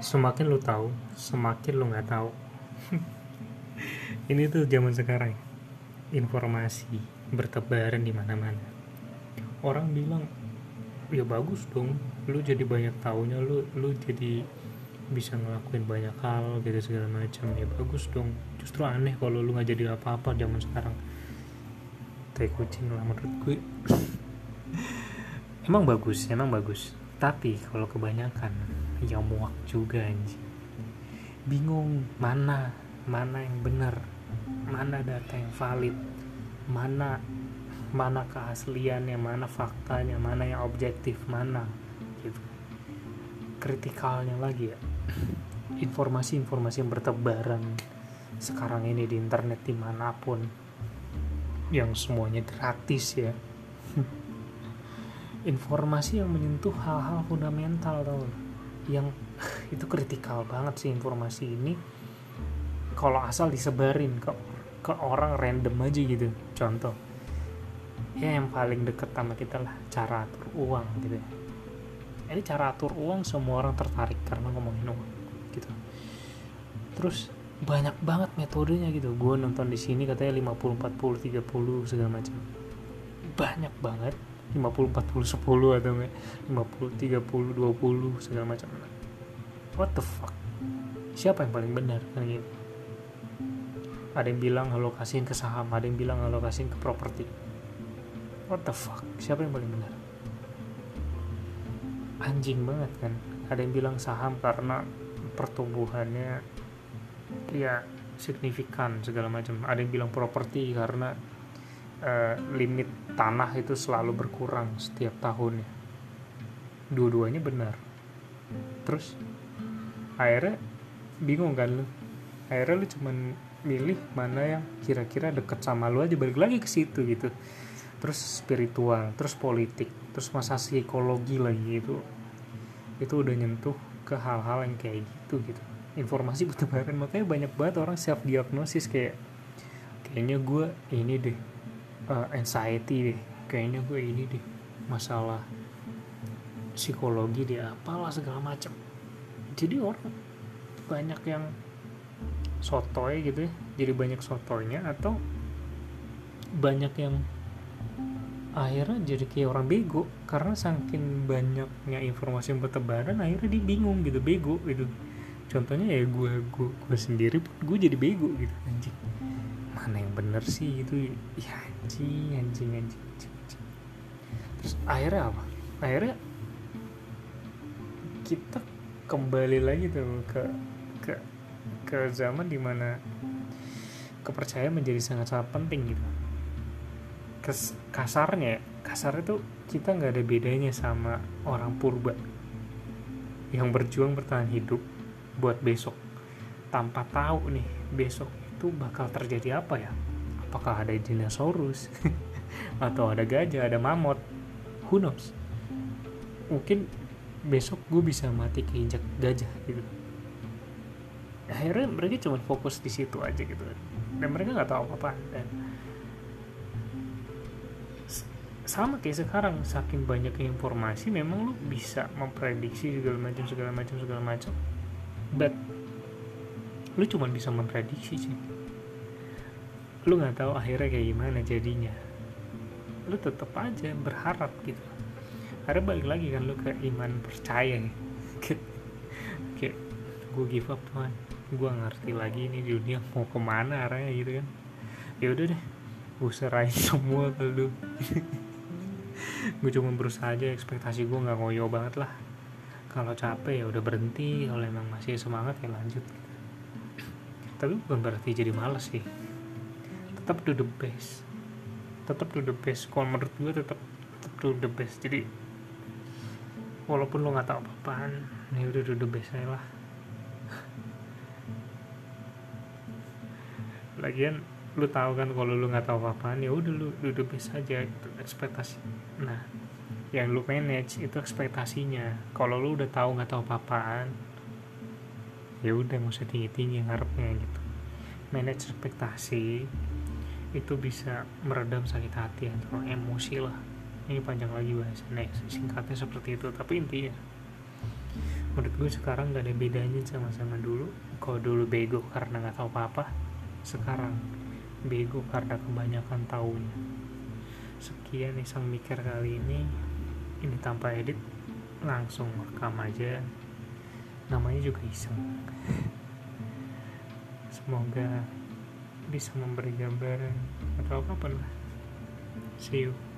semakin lu tahu semakin lu nggak tahu. Ini tuh zaman sekarang informasi bertebaran di mana-mana. Orang bilang ya bagus dong lu jadi banyak taunya lu lu jadi bisa ngelakuin banyak hal gitu segala macam. Ya bagus dong justru aneh kalau lu nggak jadi apa-apa zaman sekarang. Tai kucing lah menurut gue emang bagus emang bagus tapi kalau kebanyakan ya muak juga anjing. Bingung mana mana yang benar mana data yang valid mana mana keasliannya mana faktanya mana yang objektif mana gitu. Kritikalnya lagi ya. Informasi-informasi yang bertebaran sekarang ini di internet di mana pun yang semuanya gratis ya informasi yang menyentuh hal-hal fundamental tau. Yang itu kritikal banget sih informasi ini. Kalau asal disebarin ke ke orang random aja gitu contoh. Ya yang paling deket sama kita lah cara atur uang gitu ya. Ini cara atur uang semua orang tertarik karena ngomongin uang gitu. Terus banyak banget metodenya gitu. Gue nonton di sini katanya 50 40 30 segala macam. Banyak banget 50 40 10 atau enggak. 50 30 20 segala macam. What the fuck? Siapa yang paling benar kan gitu? Ada yang bilang alokasiin ke saham ada yang bilang alokasiin ke properti. What the fuck? Siapa yang paling benar? Anjing banget kan? Ada yang bilang saham karena pertumbuhannya ya signifikan segala macam. Ada yang bilang properti karena uh, limit tanah itu selalu berkurang setiap tahunnya dua-duanya benar. Terus akhirnya bingung kan lu. Akhirnya lu cuman milih mana yang kira-kira deket sama lu aja balik lagi ke situ gitu. Terus spiritual terus politik terus masa psikologi lagi itu. Itu udah nyentuh ke hal-hal yang kayak gitu gitu. Informasi bertebaran makanya banyak banget orang self diagnosis kayak kayaknya gue ini deh uh, anxiety deh. Kayaknya gue ini deh masalah psikologi deh apalah segala macam jadi orang banyak yang sotoy gitu ya jadi banyak sotoynya atau banyak yang akhirnya jadi kayak orang bego. Karena saking banyaknya informasi yang bertebaran akhirnya dia bingung gitu bego gitu. Contohnya ya gue gue gue sendiri pun gue jadi bego gitu anjing mana yang bener sih itu ya anjing anjing anjing, anjing, anjing. terus akhirnya apa? Akhirnya kita kembali lagi tuh ke ke ke zaman di mana kepercayaan menjadi sangat sangat penting gitu. Kes, kasarnya kasar itu kita nggak ada bedanya sama orang purba yang berjuang bertahan hidup buat besok. Tanpa tahu nih besok itu bakal terjadi apa ya? Apakah ada dinosaurus? Atau ada gajah ada mamut? Who knows? Mungkin besok gue bisa mati keinjak gajah gitu. Akhirnya mereka cuma fokus di situ aja gitu. Dan mereka nggak tahu apa apa dan sama kayak sekarang saking banyak informasi memang lu bisa memprediksi segala macam segala macam segala macam. But lu cuma bisa memprediksi sih. Lu nggak tahu akhirnya kayak gimana jadinya. Lu tetap aja berharap gitu. Ada balik lagi kan lu ke iman percaya kayak, kayak gue give up tuhan. Gue ngerti lagi ini dunia mau ke mana arahnya gitu kan. Ya udah deh gue serahin semua ke lu. Gue cuma berusaha aja ekspektasi gue nggak ngoyo banget lah. Kalau capek ya udah berhenti kalau emang masih semangat ya lanjut tapi bukan berarti jadi males sih. Tetap do the best. Tetap do the best. Kalau menurut gue tetap tetap do the best. Jadi walaupun lo nggak tahu apa-apaan ya udah do the best aja lah. Lagian lu tahu kan kalau lu nggak tahu apa-apaan ya udah lu do the best aja. Gitu ekspektasi. Nah yang lu manage itu ekspektasinya. Kalau lu udah tahu nggak tahu apa-apaan ya udah nggak usah tinggi tinggi ngarepnya gitu. Manage ekspektasi itu bisa meredam sakit hati atau emosi lah. Ini panjang lagi bahasanya singkatnya seperti itu. Tapi intinya menurut gue sekarang gak ada bedanya sama sama dulu. Kalau dulu bego karena nggak tahu apa-apa sekarang bego karena kebanyakan tahunya. Sekian iseng mikir kali ini. Ini tanpa edit langsung rekam aja namanya juga iseng. Semoga bisa memberi gambaran atau apa pun lah. See you